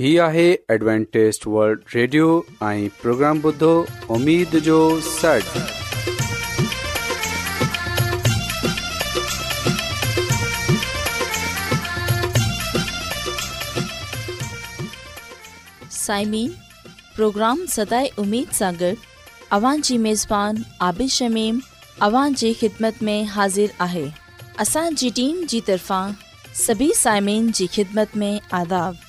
هي آهي Adventist World radio ۽ programme بدھو اميد جو سڙ سائمين پروگرام سداي اميد सागर اوان جي ميزبان عابد شميم اوان جي خدمت ۾ حاضر آهي اسان جي ٽيم جي طرفان سڀي سائمين جي خدمت ۾ آداب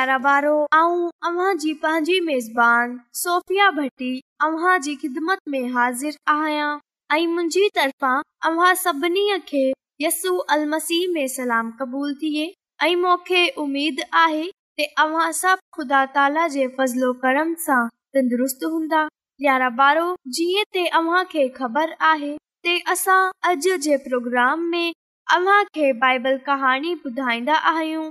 प्यारा बारो आऊं अवां जी पांजी मेज़बान सोफिया भट्टी अवां जी खिदमत में हाजिर आया आई मुंजी तरफा अवां सबनी अखे यसु अल मसीह में सलाम कबूल थिए आई मोखे उम्मीद आहे ते अवां सब खुदा ताला जे फजलो करम सा तंदुरुस्त हुंदा प्यारा बारो जिए ते अवां के खबर आहे ते असा अज जे प्रोग्राम में अवां के बाइबल कहानी बुधाइंदा आयूं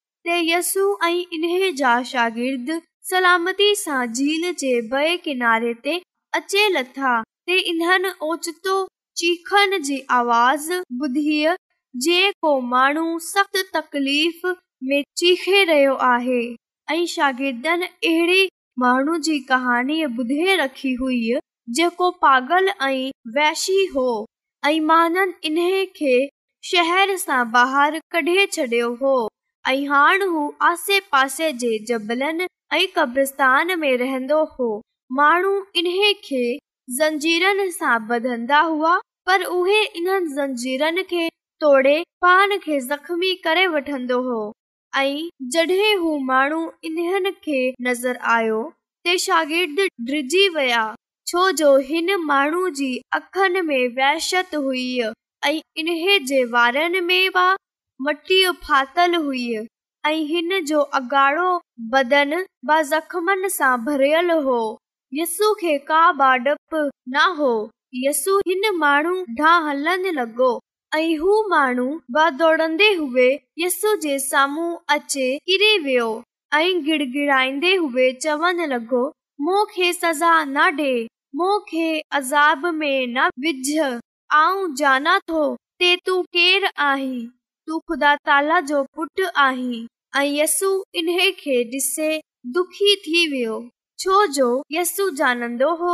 यस ऐं इन्हे जा शागिर्द सलामती सां झील जे था इन्हनि ओचितो चीखनि जी आवाज़ ॿुधी को माण्हू सख़्त तकलीफ़ रहियो आहे ऐं शागिर्दनि अहिड़ी माण्हू जी कहाणीअ ॿुधे रखी हुई जेको पागल ऐं वैशी हो ऐं माननि इन्हे खे शहर सां बहर कढे छडि॒यो हो से पासे हो माण्हू हुआ परखमी करे वठंदो हो ऐं जॾहिं हू माण्हू इन्हनि खे नज़र आयो त शागिर्द डिजी वया छोजो हिन माण्हू जी अखियुनि में वहशत हुई ऐं इन्हे जे वारनि में वा मटियल हुई ऐं हिन जो जख भरियल हो यस न हो यस हिन माण्हू लॻो ऐं दौड़न्दे हुई यसू जे साम्हूं अचे किरी वियो ऐं गिड़गिड़ाईंदे हुई चवण लॻो मूं खे सज़ा न डे मूं में न विझ आऊं जाना थो ते तूं केर आहीं तू ख़ुदा आहीं ऐं यस्सू इन्हे डि॒से दुखी थी वियो छोजो यस्सू जानंदो हो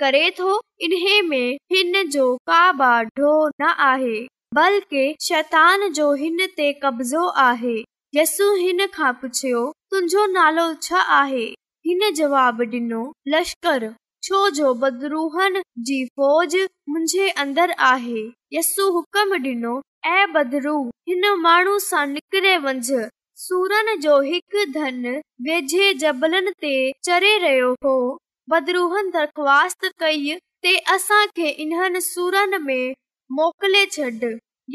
करे थो इन्हे में हिन जो का बारो न आहे बल्कि शैतान जो हिन ते कब्ज़ो आहे यसु हिन खां पुछियो तुंहिंजो नालो छा आहे हिन जवाब डि॒नो लश्कर છો જો બદરૂહન જી ફોજ મુજે અંદર આહે યસૂ હુકમ ડીણો એ બદરૂ ઇન માણો સા નીકરે વંઝ સૂરન જો હક ધન ભેજે જબલન તે ચરે રયો હો બદરૂહન દરખ્વાસ્ત કઈ તે અસા કે ઇન્હને સૂરન મે મોકલે છડ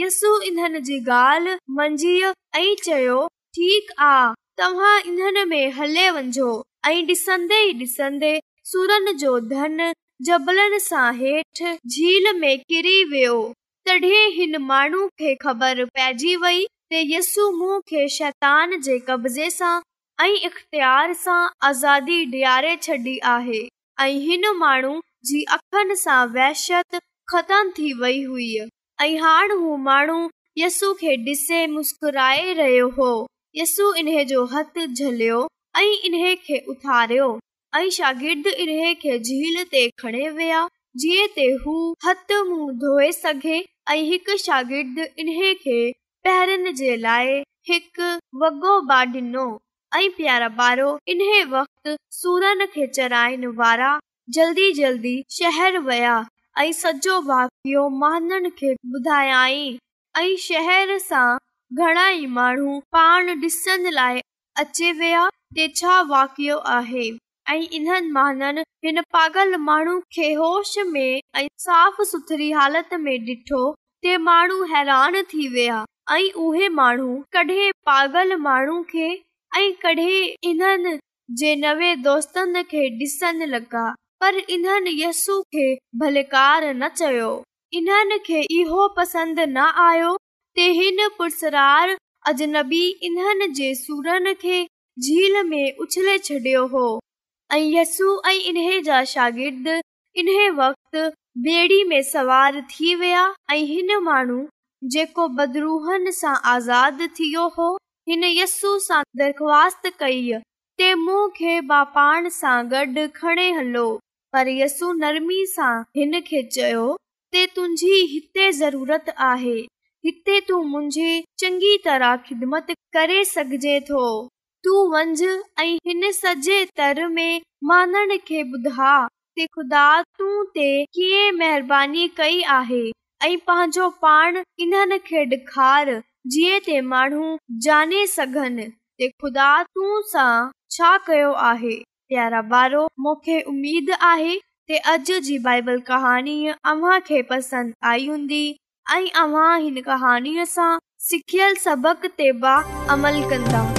યસૂ ઇન્હને જી ગાલ મંજીય અઈ ચયો ઠીક આ તમહા ઇન્હને મે હлле વંજો અઈ ડીસંદે ડીસંદે धन जबलन सा हेठि झील में वियो तॾहिं हिन मानू के ख़बर पैजी वई त यस मूं शैतान जे कब्ज़े सां इख़्तियार सां आज़ादी डि॒यारे छॾी आहे ऐं हिन माण्हू जी अखियुनि सां वहशत ख़तम थी वई हुई ऐं हाणे हू माण्हू यस्सू खे डि॒से मुस्कुराए रहियो हो यसू इन्हे जो हथ झलियो ऐं इन खे उथारियो ऐं शागिर्द इन खे झील ते खणे वया जीअं हू हथ मुंह धोए सघे ऐं हिकु शागिर्द हिकु वॻो डिनो प्यारा पारो इन वक़्त जल्दी जल्दी शहर वया ऐं सॼो वाकियो महान खे ॿुधायई ऐं शहर सां घणाई माण्हू पाण डि॒सण लाइ अचे वया ते छा वाकियो आहे ऐं इन्हनि माननि हिन पागल माण्हू खे होश में ऐं साफ़ सुथरी हालत में डि॒ठो ते माण्हू हैरान थी वया ऐं उहे माण्हू कॾहिं पागल माण्हू खे ऐं कडहिं इन दोस्तनि खे डि॒सन लॻा पर इन्हनि यसु खे भलेकार न चयो इन्हनि खे इहो पसंदि न आयो त हिन पुरसरार अजनबी इन्हनि जे सुरनि खे झील में उछले छडि॒यो हो ऐं यसू ऐं इन्हे जा शागिर्द इन्हे वक़्ति बेड़ी में सवार थी विया ऐं हिन माण्हू जेको बदरूहन सां आज़ाद थियो हो हिन यस्सू सां दरख़्वास्त कई तापार सां गॾु खणे हलो पर यस्सू नरमी सां हिन खे चयो ते तुंहिंजी हिते ज़रूरत आहे हिते तूं मुंहिंजी चङी तरह ख़िदमत करे सघिजे थो तूं वंझि ऐं हिन सॼे तर में पंहिंजो पाण इन्हनि खे ॾेखार जीअं माण्हू छा कयो आहे प्यारा बारो मूंखे उमेद आहे ते अॼ जी बाइबल कहाणी आई हूंदी ऐं सिखियल सबक़ ते बि अमल कंदा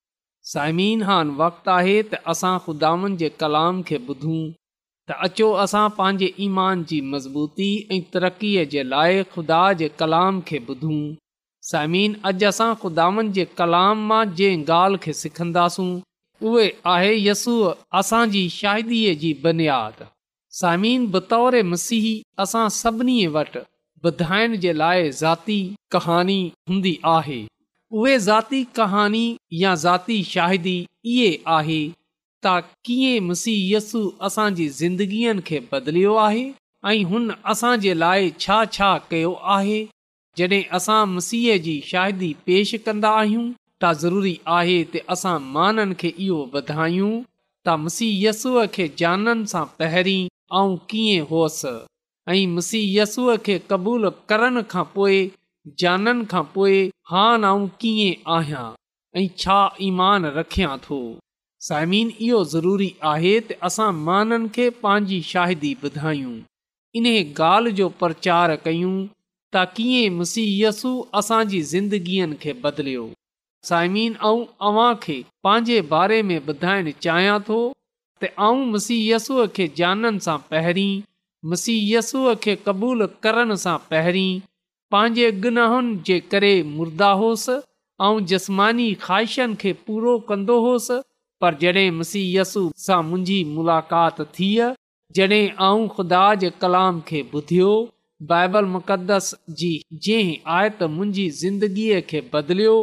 साइमिन हान वक्तु आहे त असां ख़ुदानि जे कलाम खे ॿुधूं त अचो असां पंहिंजे ईमान जी मज़बूती ऐं तरक़ीअ जे लाइ ख़ुदा जे कलाम खे ॿुधूं साइमन अॼु असां ख़ुदान जे कलाम मां जंहिं ॻाल्हि खे सिखंदासूं उहे आहे यसूअ असांजी शाहिरी जी बुनियादु साइमिन बतौर मसीह असां सभिनी वटि ॿुधाइण जे लाइ ज़ाती कहानी हूंदी आहे उहे ज़ाती कहानी या ज़ाती शाहिदी इहे आहे त कीअं मुसीयसु असांजी ज़िंदगीअ खे बदिलियो आहे ऐं हुन असांजे लाइ छा छा कयो आहे जॾहिं असां मुसीह जी शाहिदी पेश कंदा आहियूं त ज़रूरी आहे त असां माननि खे इहो वधायूं त मुसीयस्सु खे जाननि सां पहिरीं ऐं कीअं होसि ऐं मुसीयसूअ खे क़बूल करण खां पोइ जाननि खां पोइ हान कीअं आहियां ऐं छा ईमान रखियां थो साइमीन इहो ज़रूरी आहे त असां माननि खे पंहिंजी शाहिदी ॿुधायूं इन ॻाल्हि जो प्रचार कयूं ता कीअं मुसीय यसु असांजी ज़िंदगीअ खे बदिलियो साइमीन ऐं अव्हां खे पंहिंजे बारे में ॿुधाइणु चाहियां थो त आऊं मुसी खे जाननि सां पहिरीं मुसीयसूअ खे क़बूलु करण सां पहिरीं पंहिंजे गुनाहनि जे करे मुर्दा हुसि ऐं जस्मानी ख़्वाहिशनि खे पूरो कंदो होसि पर जॾहिं मसीयसु सां मुंहिंजी मुलाक़ात थिय जॾहिं आऊं ख़ुदा जे कलाम खे ॿुधियो बाइबल मुक़दस जी जंहिं आयत मुंहिंजी ज़िंदगीअ खे बदिलियो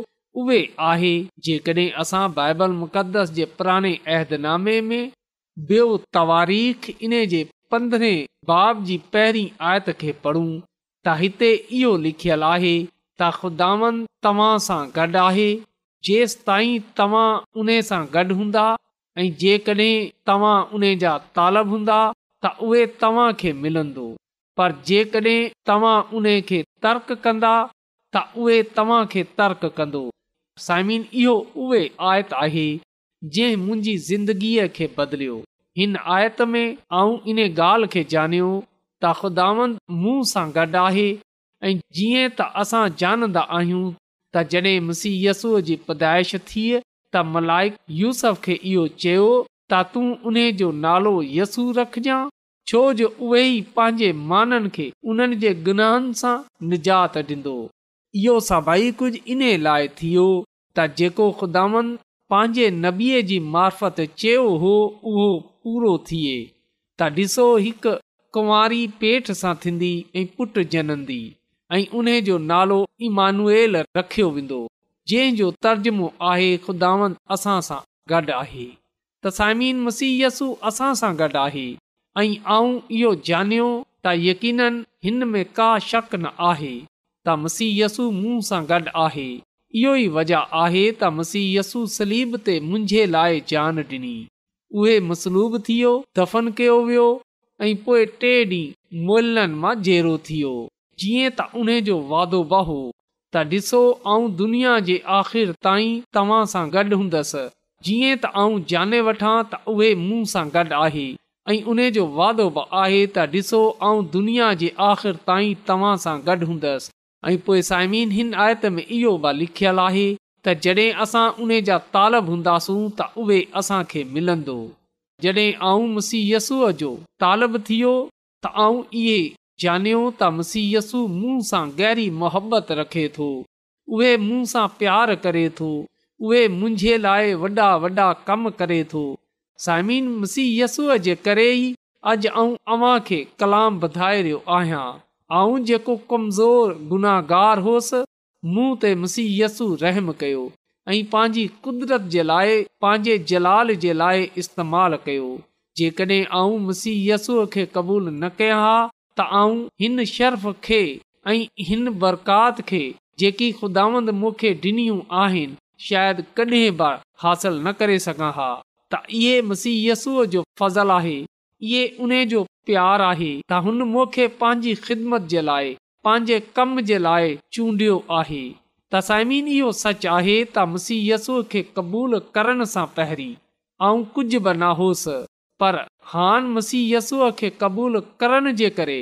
उहे आहे जेकॾहिं असां बाइबल मुक़दस जे पुराणे अहदनामे में ॿियो तवारीख़ इन जे पंद्रहें बाब जी पहिरीं आयत खे पढ़ूं त हिते इहो लिखियल आहे त ख़ुदा तव्हां सां गॾु आहे जेसि ताईं तव्हां उन सां गॾु हूंदा ऐं जेकॾहिं तव्हां उन जा तालब हूंदा त उहे तव्हां खे मिलन्दो पर जेकॾहिं तव्हां उन खे तर्क कंदा त उहे तव्हां खे तर्क कन्दो साइमिन इहो उहे आयत आहे जंहिं मुंहिंजी ज़िंदगीअ खे बदिलियो हिन आयत में ऐ इन ॻाल्हि खे त ख़ुदान मूं सां गॾु आहे ऐं जीअं त असां ॼाणंदा आहियूं त जॾहिं मुसीहसूअ जी पुदाइश थिए त मलाइक यूसफ खे इहो चयो त तूं उन जो नालो यसू रखजांइ छो जो उहे ई पंहिंजे माननि खे उन्हनि जे गुनाहनि सां निजात ॾींदो इहो सभई कुझ इन लाइ थियो त जेको खुदावन पंहिंजे नबीअ जी मार्फत चयो हो उहो पूरो थिए त ॾिसो कुंवारी पेठ सां थींदी ऐं पुट जनंदी ऐं उन जो नालो इमानुएल रखियो वेंदो जंहिं जो तर्ज़ुमो आहे ख़ुदावंद असां सां गॾु आहे त साममीन मसी असां सां गॾु आहे ऐं आऊं इहो ॼानियो त यकीन हिन में का शक न आहे त मसीयसु मूं सां गॾु आहे इहो ई वजह आहे त मसी ते मुंहिंजे लाइ जान ॾिनी उहे मसलूब थियो दफ़न कयो वियो ऐं पोइ टे ॾींहुं मोलनि मां जेरो थियो जीअं त उन जो वादो बहो हो त ॾिसो ऐं दुनिया जे आखिर ताईं तव्हां सांदसि जीअं त आऊं जाने वठां त उहे मूं सां गॾु आहे ऐं उन जो वादो बि आहे त ॾिसो दुनिया जे आख़िर ताईं तव्हां सां गॾु हूंदसि ऐं पोइ साइमीन हिन आयत में इहो बि लिखियलु आहे त जड॒ असां उन जा तालब हूंदासूं त उहे असांखे मिलंदो जड॒ आऊं मुसीयसूअ जो तालब थियो त आऊं इहे ॼाणियो त मुसीयसु मूं सां गहरी मोहबत रखे थो उहे मूं सां प्यारु करे थो उहे मुंहिंजे लाइ वॾा वॾा कम करे थो साइमिन मुसी यसूअ जे करे ई अॼु ऐं अवां खे कलाम वधाए रहियो आहियां ऐं जेको कमज़ोर गुनाहगार होसि मूं ते मुसीयसु रहमु कयो ऐं पंहिंजी कुदरत जे लाइ पंहिंजे जलाल जे लाइ इस्तेमालु कयो जेकॾहिं मां मसीहय खे क़बूलु न कयां हा त हिन शर्फ़ खे ऐं हिन बरकात खे जेकी खुदावंद मूंखे ॾिनियूं आहिनि शायदि कॾहिं बि हासिल न करे सघां हा त इहे जो फज़ल आहे इहे उन जो प्यार आहे त हुन मूंखे पंहिंजी ख़िदमत जे लाइ पंहिंजे कम जे लाइ चूंडियो आहे तसाइमीन इहो सच आहे त मुसी यसूअ खे क़बूलु करण सां पहिरीं ऐं कुझु बि न होसि पर हान मुसी यसूअ खे क़बूल करण जे करे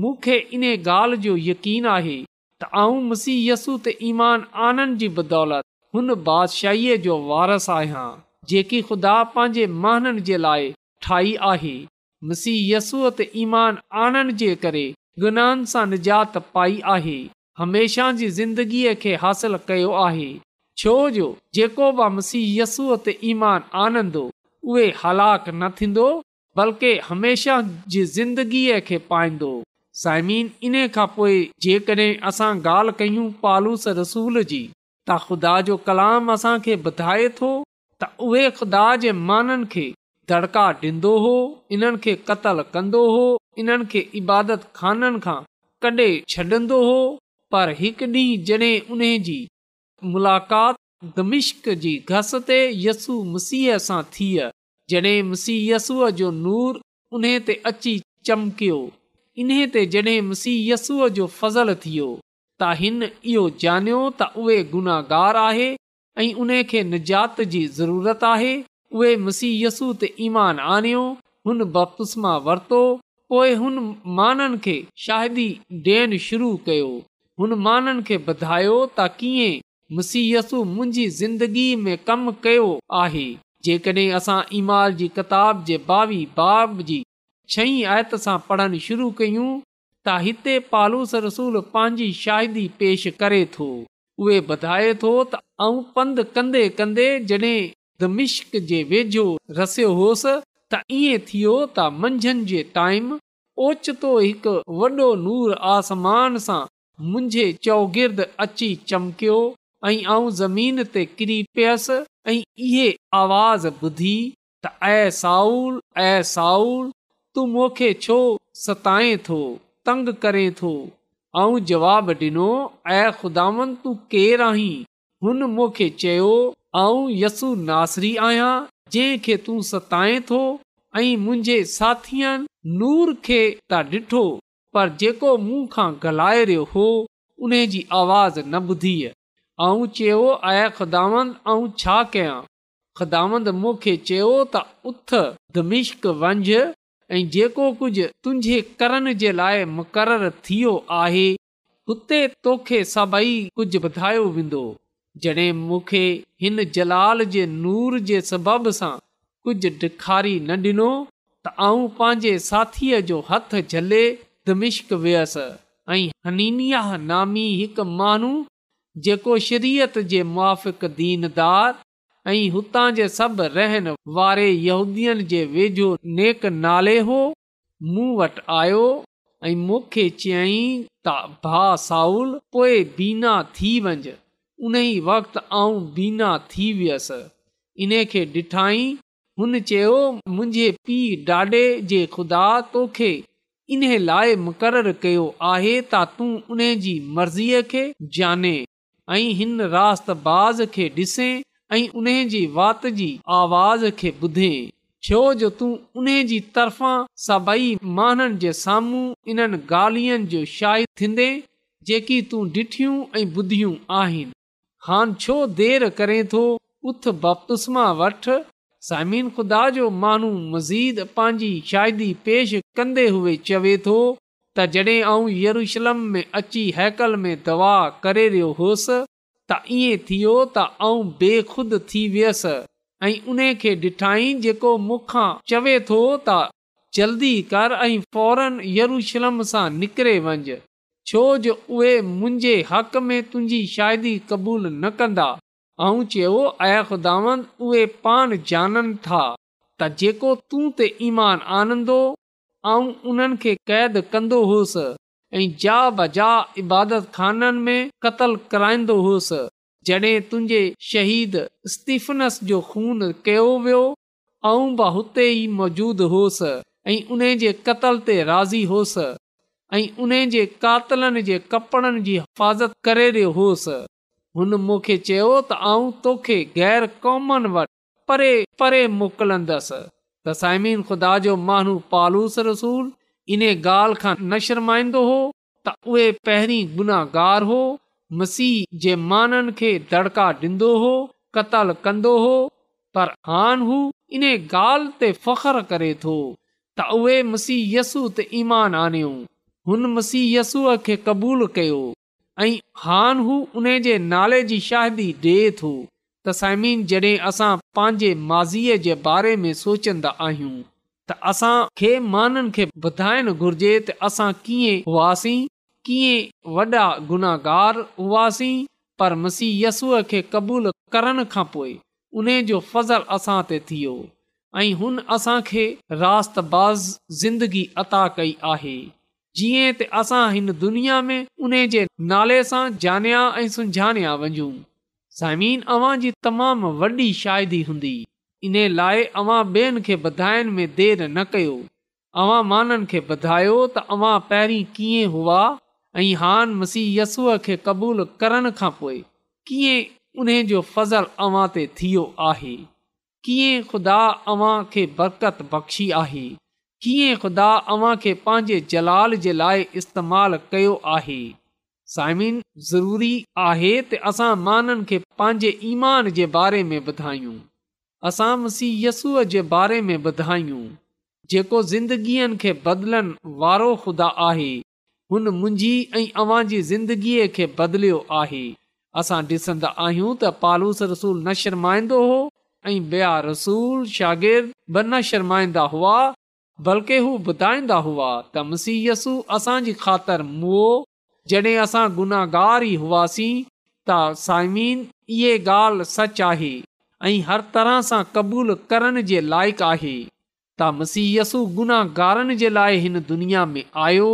मूंखे इन ॻाल्हि जो यकीन आहे त आऊं मुसी यसू त ईमान आनंद जी बदौलत हुन बादशाहीअ जो वारस आहियां जेकी ख़ुदा पंहिंजे महननि जे लाइ ठाही आहे मुसीहय यसूअ त ईमान आनंद जे करे गुनाहनि सां निजात पाई आहे हमेशह जी ज़िंदगीअ खे हासिल कयो आहे छो जो जेको बि मसीहयसूअ ते ईमान आनंदो उहे हलाक न थींदो बल्कि हमेशह जी ज़िंदगीअ खे पाईंदो साइमीन इन खां पोइ जेकॾहिं असां ॻाल्हि कयूं पालूस रसूल जी त ख़ुदा जो कलाम असांखे ॿुधाए थो त उहे ख़ुदा जे माननि खे दड़का ॾींदो हो इन्हनि खे क़तलु कंदो हो इन्हनि खे इबादत खाननि खां कॾहिं छॾंदो हो पर हिकु ॾींहुं जॾहिं उन जी मुलाक़ात दमिश्क जी घस ते यस्सु मसीह सां थिय जॾहिं मुसीहसूअ जो नूर उन ते अची चमकियो इन्हे ते जॾहिं मसीहयस्सूअ जो फज़ल थियो त हिन इहो ॼाणियो त उहे गुनाहगार आहे ऐं उन खे निजात जी ज़रूरत आहे उहे यसू ते ईमान आणियो हुन बपिस्मा वरितो पोइ हुन माननि खे शाहिदी शुरू कयो हुन माननि खे ॿुधायो त कीअं मुसीहत मुंहिंजी ज़िंदगीअ में कमु कयो आहे जेकॾहिं असां ईमाल जी किताब जे बावी बाब जी छहीं आयत सां पढ़ण शुरू कयूं त हिते पालूस रसूल पंहिंजी शाहिदी पेश करे थो उहे ॿधाए थो त ऐं पंधु कंदे कंदे जॾहिं दमिश्क जे वेझो रसियो होसि त ईअं थियो त मंझंदि जे टाइम ओचितो हिकु वॾो नूर आसमान सां मुंहिंजे चौगिर्द अची चमकियो ऐं आऊं ज़मीन ते किरी पियसि ऐं इहे आवाज़ ॿुधी तऊल ऐं साउल तू मोखे छो सताए थो तंग करे थो ऐं जवाब ॾिनो ऐ ख़ुदान तू केर आहीं हुन मूंखे चयो आऊं यसू नासरी आहियां जंहिंखे तू सताए थो ऐं मुंहिंजे साथीअ नूर खे त डि॒ठो पर जेको मूंखां गलाए रहियो हो उन आवाज़ न ॿुधी ऐं चयो छा उथ दमिश्क वंझ ऐं जेको कुझु करण जे लाइ मुक़ररु थियो तोखे सभई कुझु ॿुधायो वेंदो जॾहिं मूंखे हिन जलाल जे नूर जे सबब सां कुझु न ॾिनो त आऊं जो हथ झले दमिश्क वियसि ऐं हनिया नामी हिकु माण्हू जेको शरीयत जे हुतां जे सभु रहनि वारे वेझो नेक नाले हो मूं वटि आयो ऐं मूंखे चयई त भा साउल पोइ बीना थी वञ उन ई वक़्ति आऊं बीना थी वियसि इन खे डि॒ठाई हुन चयो मुंहिंजे पीउ ॾाॾे जे ख़ुदा तोखे इन लाइ मुक़ररु कयो आहे त तूं उन जी मर्ज़ीअ खे ॼाणे ऐं हिन राताज़ खे ॾिसे ऐं उन जी वात जी आवाज़ खे ॿुधे छो जो तूं उन जी तरफ़ां सभई माण्हुनि जे साम्हूं इन्हनि ॻाल्हियुनि जो शाइ थींदे जेकी तूं ॾिठियूं ऐं ॿुधियूं आहिनि हां छो देरि करे थो उथ बपतुस्मा वठि समीन ख़ुदा जो माण्हू मज़ीद पंहिंजी शाइदी पेश कन्दे हुए चवे थो त जॾहिं ऐं येरुशलम में अची हैकल में दवा करे रहियो होसि त ईअं थियो त आऊं बेखुद थी वियसि ऐं उन खे ॾिठाई जेको मूंखां चवे थो त जल्दी कर ऐं फौरन यरूशलम सां निकिरे वञु छो जो उहे मुंहिंजे हक़ में तुंहिंजी शाइदी क़बूलु न कंदा ऐं चयो अाम उहे पाण जाननि था त जेको तू ते ईमान आनंदो ऐं उन्हनि खे क़ैद कंदो होसि ऐं जा बजा इबादत खाननि में क़तलु कराईंदो होसि जॾहिं तुंहिंजे शहीद स्तीफनस जो खून कयो वियो ऐं बि हुते ई मौजूदु होसि ऐं उन जे क़तल ते राज़ी होसि ऐं उन जे कातलनि जे कपिड़नि जी हिफ़ाज़त करे रहियो होसि हुन मूंखे चयो त आऊं तोखे गैर कॉमनि वटि परे परे मोकिलंदसि ख़ुदा जो इन ॻाल्हि खां न शुनाहगार हो मसीह जे माननि खे दड़का ॾींदो हो क़तल कंदो हो पर हान हू इन ॻाल्हि ते फ़ख्र करे थो त उहे मसीहयसु त ईमान आणियो हुन मसीह खे क़बूल कयो ऐं हान हू उन जे नाले जी शाहिदी ॾिए थो त समीन जॾहिं असां पंहिंजे माज़ीअ जे बारे में सोचंदा आहियूं त असां खे माननि खे ॿुधाइणु घुर्जे त असां कीअं हुआसीं कीअं वॾा गुनाहगार हुआसीं पर खे क़बूल करण खां पोइ उन जो फ़ज़ल असां ते थियो ऐं हुन ज़िंदगी अता कई आहे जीअं त असां हिन दुनिया में उन जे नाले सां जनिया ऐं सुञाणिया वञूं साइम अव्हां जी तमामु वॾी शाइरी हूंदी इन लाइ अवां ॿियनि खे ॿधाइण में देरि न कयो अवां माननि खे ॿधायो त अवां पहिरीं कीअं हुआ ऐं हान मसीह यस्सूअ खे क़बूलु करण खां पोइ कीअं उन जो फ़ज़ल अवां ते थियो आहे कीअं ख़ुदा अव्हां खे बरकत बख़्शी आहे पंहिंजे जलाल जे लाइ इस्तेमाल कयो आहे असां माननि खे पंहिंजे ईमान जे बारे में ॿुधाइयूंसूअ जे बारे में ॿुधाइयूं जेको ज़िंदगीअ खे बदिलनि वारो ख़ुदा आहे हुन मुंहिंजी ऐं अवां जी ज़िंदगीअ खे बदिलियो आहे असां डि॒संदा आहियूं त पालूस रसूल न शर्माईंदो हो ऐं ॿिया रसूल शागिर्दु न शर्माईंदा हुआ बल्कि हू ॿुधाईंदा हुआ त मसीयसु असांजी ख़ातिर मुओ जॾहिं असां गुनाहगार ई हुआसीं त साइमीन इहे ॻाल्हि सच आहे ऐं हर तरह सां क़बूलु करण जे लाइक़ु आहे त मसीयसु गुनाहगारनि जे लाइ हिन दुनिया में आयो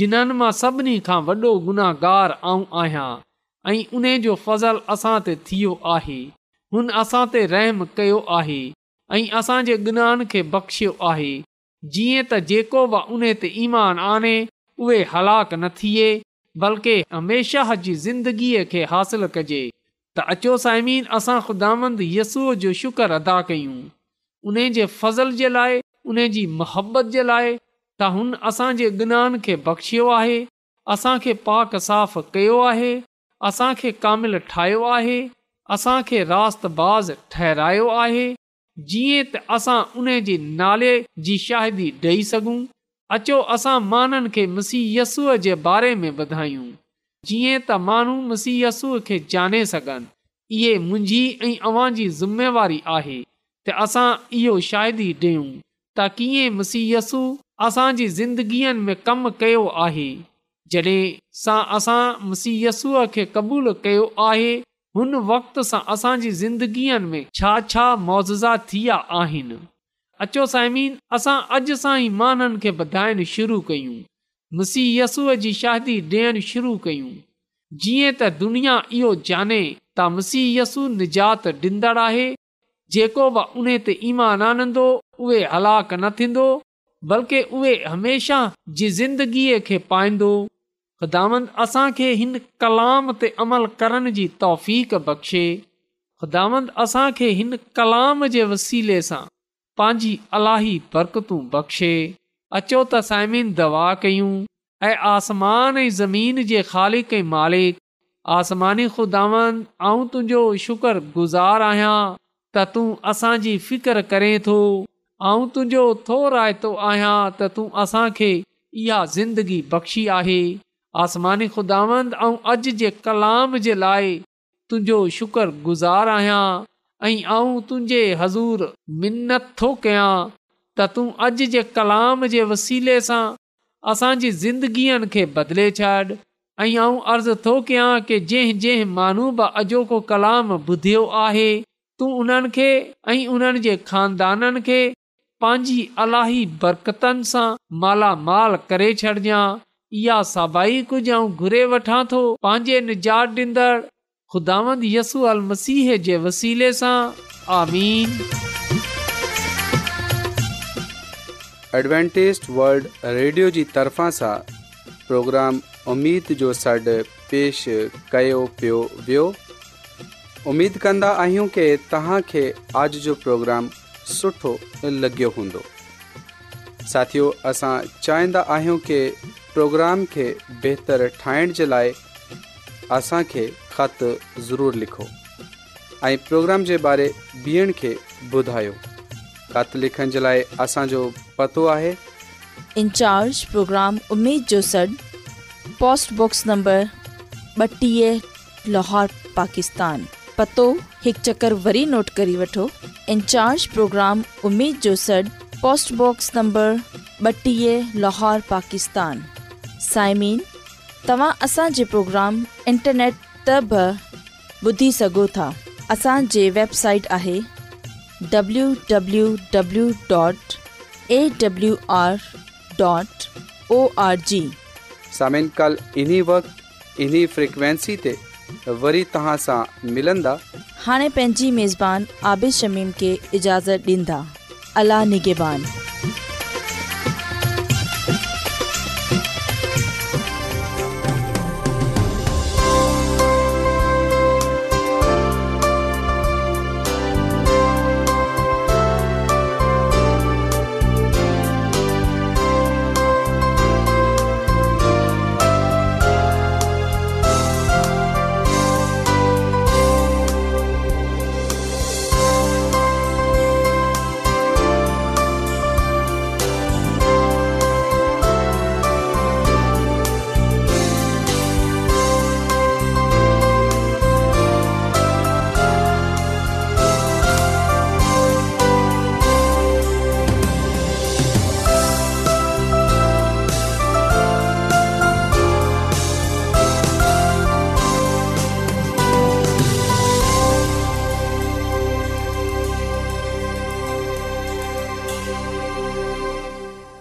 जिन्हनि मां सभिनी खां वॾो गुनाहगार आऊं आहियां ऐं उन जो फज़ल असां ते थियो आहे हुन असां ते रहम कयो आहे ऐं असांजे गुनाहनि खे बख़्शियो आहे जीअं त जेको बि उन ते ईमान आने उहे हलाक न थिए बल्कि हमेशह जी ज़िंदगीअ खे हासिलु कजे त अचो साइमीर असां ख़ुदा यस्सूअ जो शुक्र अदा कयूं उन जे फज़ल जे लाइ उन जी मुहबत जे लाइ त हुन असांजे गुनान खे बख़्शियो आहे असांखे पाक साफ़ कयो आहे असांखे कामिल ठाहियो आहे असांखे राति ठहिरायो आहे जीअं त असां उन जे नाले जी शाहिदी ॾेई सघूं अचो असां माननि खे मुसीयसूअ जे बारे में ॿुधायूं जीअं त माण्हू मुसीयसूअ खे ॼाणे सघनि इहे मुंहिंजी ऐं अव्हां जी ज़िमेवारी आहे त असां इहो शाहिदी ॾियूं त कीअं मुसीयसु असांजी ज़िंदगीअ में कमु कयो आहे जॾहिं सां असां मुसीयसूअ खे क़बूलु कयो आहे हुन वक़्त सां असांजी ज़िंदगीअ में छा छा मुआज़ा थी आहिनि अचो साइमीन असां अॼु सां ई माननि खे ॿधाइण शुरू कयूं मुसीहयसूअ जी शादी ॾियण शुरू कयूं जीअं त दुनिया इहो जाने त मुसीहय यसू निजात ॾींदड़ आहे जेको बि उन ते ईमान आनंदो उहे हलाक न थींदो बल्कि उहे हमेशा जी ज़िंदगीअ खे पाईंदो ख़ुदांद असांखे हिन कलाम ते अमल करण जी तौफ़ बख़्शे ख़ुदांद असांखे हिन कलाम जे वसीले सां पंहिंजी अलाही बरक़तूं बख़्शे अचो त साइमिन दवा कयूं ऐं आसमान ऐं ज़मीन जे ख़ालिक ऐं मालिक आसमानी ख़ुदांद तुंहिंजो शुक्रगुज़ारु आहियां त तूं असांजी फिकिर करें थो ऐं तुंहिंजो थो रायतो आहियां त तूं असांखे इहा ज़िंदगी बख़्शी आहे आसमानी ख़ुदावंदु ऐं अॼु जे कलाम जे लाइ तुंहिंजो शुक्र आहियां ऐं तुंहिंजे हज़ूर मिनत थो कयां त तूं अॼु जे कलाम जे वसीले सां असांजी ज़िंदगीअ खे बदिले छॾ ऐं मां अर्ज़ु थो कयां की जंहिं जंहिं मानू बि अॼोको कलाम ॿुधियो आहे तूं उन्हनि खे ऐं उन्हनि जे खानदाननि खे पंहिंजी अलाही बरकतनि सां मालामाल करे छॾिजांइ एडवेंटेज रेडियो जी तरफ़ा सां प्रोग्राम उमीद जो सॾु पेश कयो पियो वियो उमेदु कंदा आहियूं की तव्हांखे आज जो प्रोग्राम सुठो लॻियो हूंदो साथियो असां चाहींदा आहियूं की प्रोग्राम खे असांखे ख़त ज़रूरु लिखो ऐं प्रोग्राम ॿुधायो इन्ज प्रोग्राम जो सॾ पोस्ट नंबर ॿटीह लाहौर पाकिस्तान पतो हिकु चकर वरी नोट करे वठो इन्ज प्रोग्राम जो सॾ पोस्ट नंबर ॿटीह लाहौर पाकिस्तान साइमिन तव्हां असांजे प्रोग्राम इंटरनेट त बि ॿुधी सघो था असांजी वेबसाइट आहे हाणे पंहिंजी मेज़बान आबिश शमीम खे इजाज़त ॾींदा अलाह निगेबान